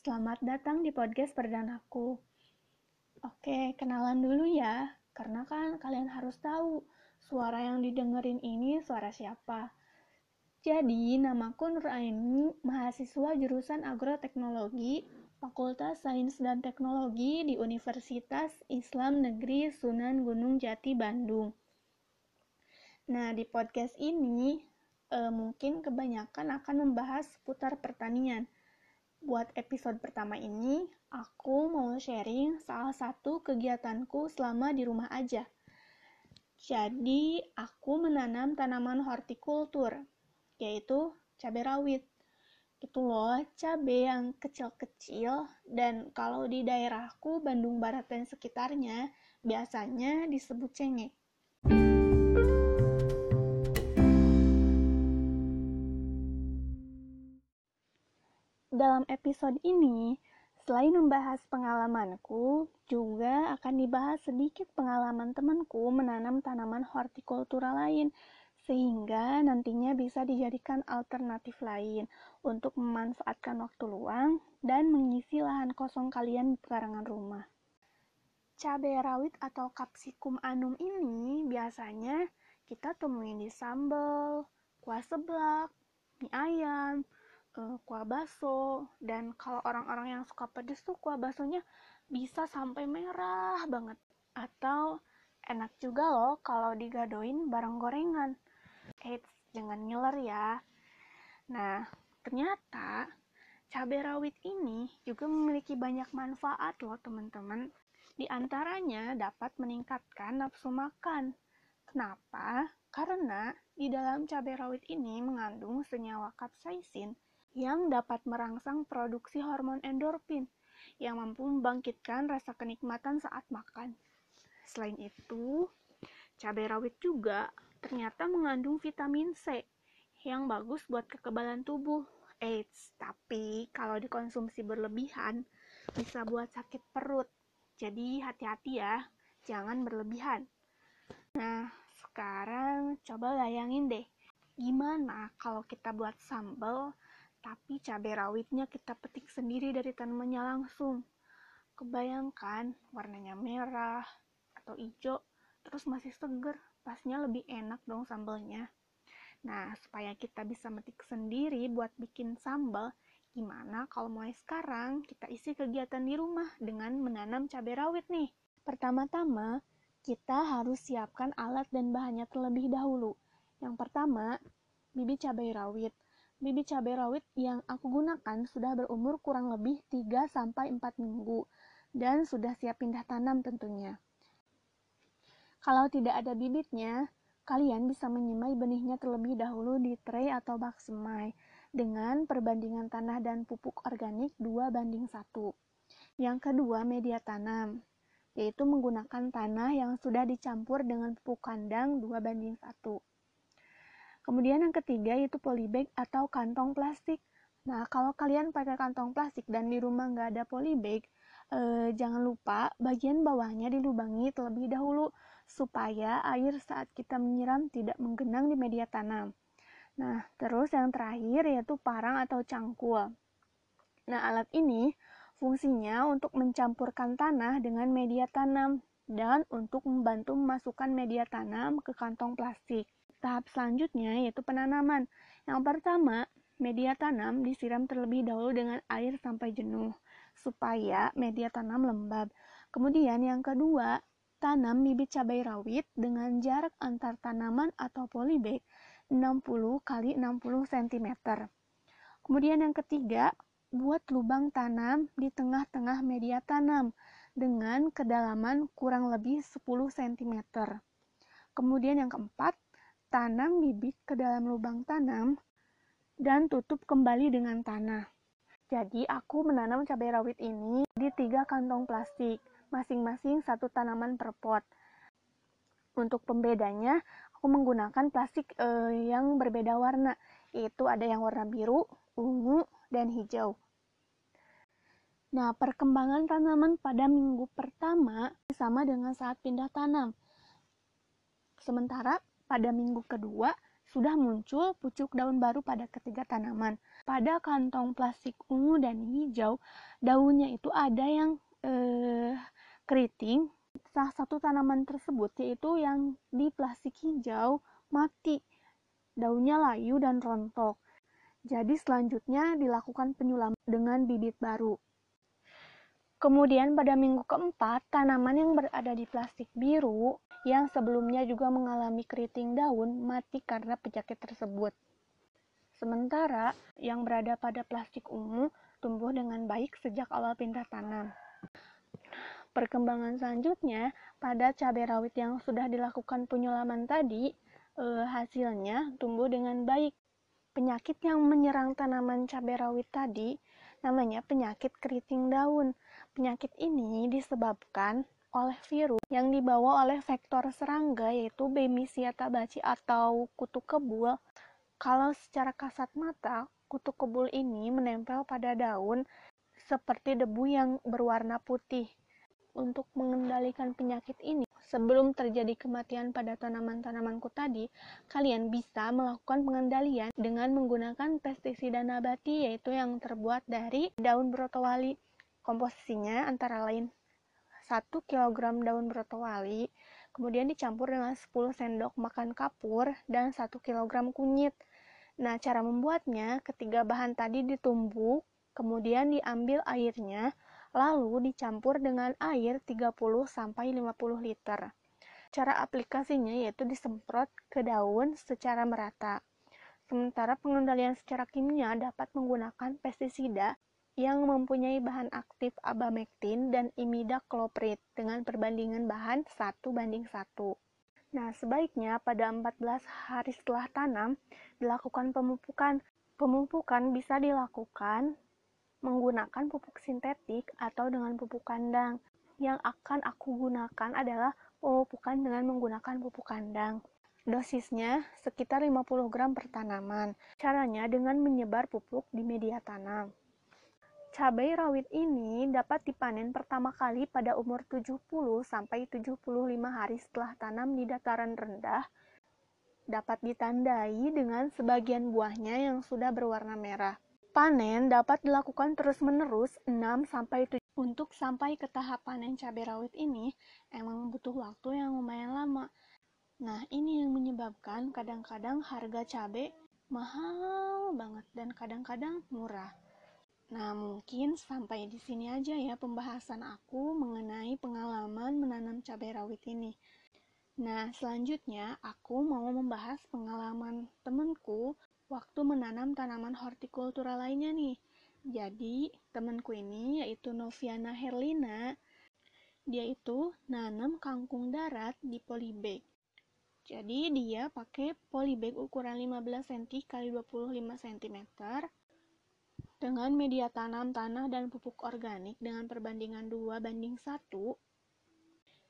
Selamat datang di podcast perdanaku. Oke, kenalan dulu ya, karena kan kalian harus tahu suara yang didengerin ini suara siapa. Jadi, namaku Nur Aini, mahasiswa jurusan Agroteknologi, Fakultas Sains dan Teknologi di Universitas Islam Negeri Sunan Gunung Jati, Bandung. Nah, di podcast ini eh, mungkin kebanyakan akan membahas seputar pertanian. Buat episode pertama ini, aku mau sharing salah satu kegiatanku selama di rumah aja. Jadi, aku menanam tanaman hortikultur, yaitu cabai rawit itu loh cabai yang kecil-kecil dan kalau di daerahku Bandung Barat dan sekitarnya biasanya disebut cengek. Dalam episode ini, selain membahas pengalamanku, juga akan dibahas sedikit pengalaman temanku menanam tanaman hortikultura lain sehingga nantinya bisa dijadikan alternatif lain untuk memanfaatkan waktu luang dan mengisi lahan kosong kalian di pekarangan rumah. Cabai rawit atau capsicum anum ini biasanya kita temuin di sambal, kuah seblak, mie ayam, eh, kuah baso, dan kalau orang-orang yang suka pedes tuh kuah basonya bisa sampai merah banget. Atau enak juga loh kalau digadoin bareng gorengan. Eits, jangan ngiler ya. Nah, ternyata cabai rawit ini juga memiliki banyak manfaat loh teman-teman. Di antaranya dapat meningkatkan nafsu makan. Kenapa? Karena di dalam cabai rawit ini mengandung senyawa kapsaisin yang dapat merangsang produksi hormon endorfin yang mampu membangkitkan rasa kenikmatan saat makan. Selain itu, cabai rawit juga ternyata mengandung vitamin C yang bagus buat kekebalan tubuh. Eits, tapi kalau dikonsumsi berlebihan bisa buat sakit perut. Jadi hati-hati ya, jangan berlebihan. Nah, sekarang coba bayangin deh, gimana kalau kita buat sambal tapi cabai rawitnya kita petik sendiri dari tanamannya langsung. Kebayangkan warnanya merah atau hijau, terus masih seger pasnya lebih enak dong sambalnya. Nah, supaya kita bisa metik sendiri buat bikin sambal, gimana kalau mulai sekarang kita isi kegiatan di rumah dengan menanam cabai rawit nih? Pertama-tama, kita harus siapkan alat dan bahannya terlebih dahulu. Yang pertama, bibit cabai rawit. Bibit cabai rawit yang aku gunakan sudah berumur kurang lebih 3-4 minggu dan sudah siap pindah tanam tentunya. Kalau tidak ada bibitnya, kalian bisa menyemai benihnya terlebih dahulu di tray atau bak semai dengan perbandingan tanah dan pupuk organik 2 banding 1. Yang kedua, media tanam, yaitu menggunakan tanah yang sudah dicampur dengan pupuk kandang 2 banding 1. Kemudian yang ketiga yaitu polybag atau kantong plastik. Nah, kalau kalian pakai kantong plastik dan di rumah nggak ada polybag, eh, jangan lupa bagian bawahnya dilubangi terlebih dahulu supaya air saat kita menyiram tidak menggenang di media tanam. Nah, terus yang terakhir yaitu parang atau cangkul. Nah, alat ini fungsinya untuk mencampurkan tanah dengan media tanam dan untuk membantu memasukkan media tanam ke kantong plastik. Tahap selanjutnya yaitu penanaman. Yang pertama, media tanam disiram terlebih dahulu dengan air sampai jenuh supaya media tanam lembab. Kemudian yang kedua, Tanam bibit cabai rawit dengan jarak antar tanaman atau polybag 60 x 60 cm. Kemudian yang ketiga, buat lubang tanam di tengah-tengah media tanam dengan kedalaman kurang lebih 10 cm. Kemudian yang keempat, tanam bibit ke dalam lubang tanam dan tutup kembali dengan tanah. Jadi aku menanam cabai rawit ini di tiga kantong plastik masing-masing satu tanaman per pot. Untuk pembedanya, aku menggunakan plastik uh, yang berbeda warna, yaitu ada yang warna biru, ungu, dan hijau. Nah, perkembangan tanaman pada minggu pertama sama dengan saat pindah tanam. Sementara pada minggu kedua sudah muncul pucuk daun baru pada ketiga tanaman. Pada kantong plastik ungu dan hijau, daunnya itu ada yang eh, keriting. Salah satu tanaman tersebut yaitu yang di plastik hijau mati. Daunnya layu dan rontok. Jadi selanjutnya dilakukan penyulaman dengan bibit baru. Kemudian pada minggu keempat, tanaman yang berada di plastik biru yang sebelumnya juga mengalami keriting daun mati karena penyakit tersebut. Sementara yang berada pada plastik ungu tumbuh dengan baik sejak awal pindah tanam. Perkembangan selanjutnya, pada cabai rawit yang sudah dilakukan penyulaman tadi, eh, hasilnya tumbuh dengan baik. Penyakit yang menyerang tanaman cabai rawit tadi namanya penyakit keriting daun. Penyakit ini disebabkan oleh virus yang dibawa oleh vektor serangga yaitu Bemisia tabaci atau kutu kebul. Kalau secara kasat mata, kutu kebul ini menempel pada daun seperti debu yang berwarna putih. Untuk mengendalikan penyakit ini, sebelum terjadi kematian pada tanaman-tanamanku tadi, kalian bisa melakukan pengendalian dengan menggunakan pestisida nabati yaitu yang terbuat dari daun brotowali. Komposisinya antara lain 1 kg daun brotowali, kemudian dicampur dengan 10 sendok makan kapur dan 1 kg kunyit. Nah, cara membuatnya, ketiga bahan tadi ditumbuk, kemudian diambil airnya, lalu dicampur dengan air 30-50 liter. Cara aplikasinya yaitu disemprot ke daun secara merata. Sementara pengendalian secara kimia dapat menggunakan pestisida yang mempunyai bahan aktif abamectin dan imidacloprid dengan perbandingan bahan 1 banding 1. Nah, sebaiknya pada 14 hari setelah tanam dilakukan pemupukan. Pemupukan bisa dilakukan menggunakan pupuk sintetik atau dengan pupuk kandang. Yang akan aku gunakan adalah pemupukan dengan menggunakan pupuk kandang. Dosisnya sekitar 50 gram per tanaman. Caranya dengan menyebar pupuk di media tanam. Cabai rawit ini dapat dipanen pertama kali pada umur 70 sampai 75 hari setelah tanam di dataran rendah. Dapat ditandai dengan sebagian buahnya yang sudah berwarna merah. Panen dapat dilakukan terus-menerus 6 sampai 7 untuk sampai ke tahap panen cabai rawit ini emang butuh waktu yang lumayan lama. Nah, ini yang menyebabkan kadang-kadang harga cabai mahal banget dan kadang-kadang murah. Nah, mungkin sampai di sini aja ya pembahasan aku mengenai pengalaman menanam cabai rawit ini. Nah, selanjutnya aku mau membahas pengalaman temenku waktu menanam tanaman hortikultura lainnya nih. Jadi, temanku ini yaitu Noviana Herlina, dia itu nanam kangkung darat di polybag. Jadi, dia pakai polybag ukuran 15 cm x 25 cm dengan media tanam tanah dan pupuk organik dengan perbandingan 2 banding 1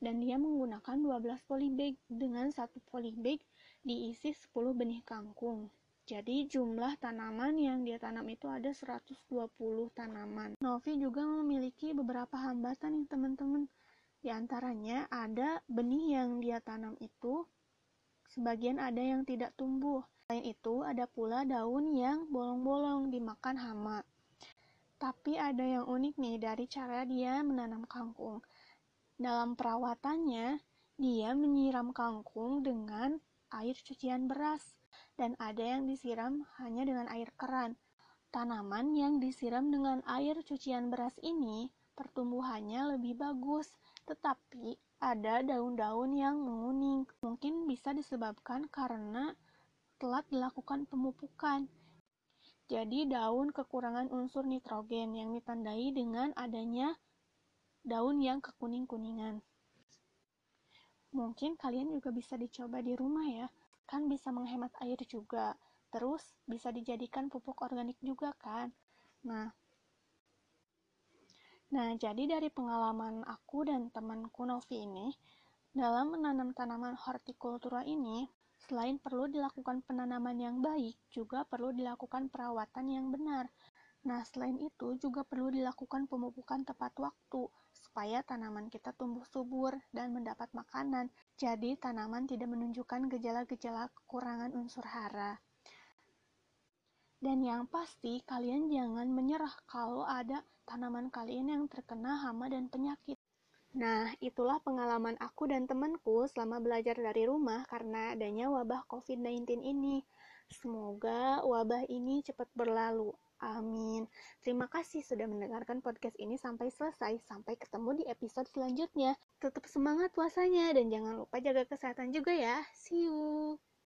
dan dia menggunakan 12 polybag dengan satu polybag diisi 10 benih kangkung. Jadi jumlah tanaman yang dia tanam itu ada 120 tanaman. Novi juga memiliki beberapa hambatan nih teman-teman. Di antaranya ada benih yang dia tanam itu sebagian ada yang tidak tumbuh. Selain itu ada pula daun yang bolong-bolong dimakan hama. Tapi ada yang unik nih dari cara dia menanam kangkung. Dalam perawatannya, dia menyiram kangkung dengan air cucian beras dan ada yang disiram hanya dengan air keran. Tanaman yang disiram dengan air cucian beras ini pertumbuhannya lebih bagus, tetapi ada daun-daun yang menguning. Mungkin bisa disebabkan karena telat dilakukan pemupukan. Jadi daun kekurangan unsur nitrogen yang ditandai dengan adanya daun yang kekuning-kuningan. Mungkin kalian juga bisa dicoba di rumah ya kan bisa menghemat air juga terus bisa dijadikan pupuk organik juga kan nah nah jadi dari pengalaman aku dan temanku Novi ini dalam menanam tanaman hortikultura ini selain perlu dilakukan penanaman yang baik juga perlu dilakukan perawatan yang benar Nah, selain itu juga perlu dilakukan pemupukan tepat waktu supaya tanaman kita tumbuh subur dan mendapat makanan. Jadi, tanaman tidak menunjukkan gejala-gejala kekurangan unsur hara. Dan yang pasti, kalian jangan menyerah kalau ada tanaman kalian yang terkena hama dan penyakit. Nah, itulah pengalaman aku dan temanku selama belajar dari rumah karena adanya wabah COVID-19 ini. Semoga wabah ini cepat berlalu. Amin. Terima kasih sudah mendengarkan podcast ini sampai selesai. Sampai ketemu di episode selanjutnya. Tetap semangat puasanya dan jangan lupa jaga kesehatan juga ya. See you.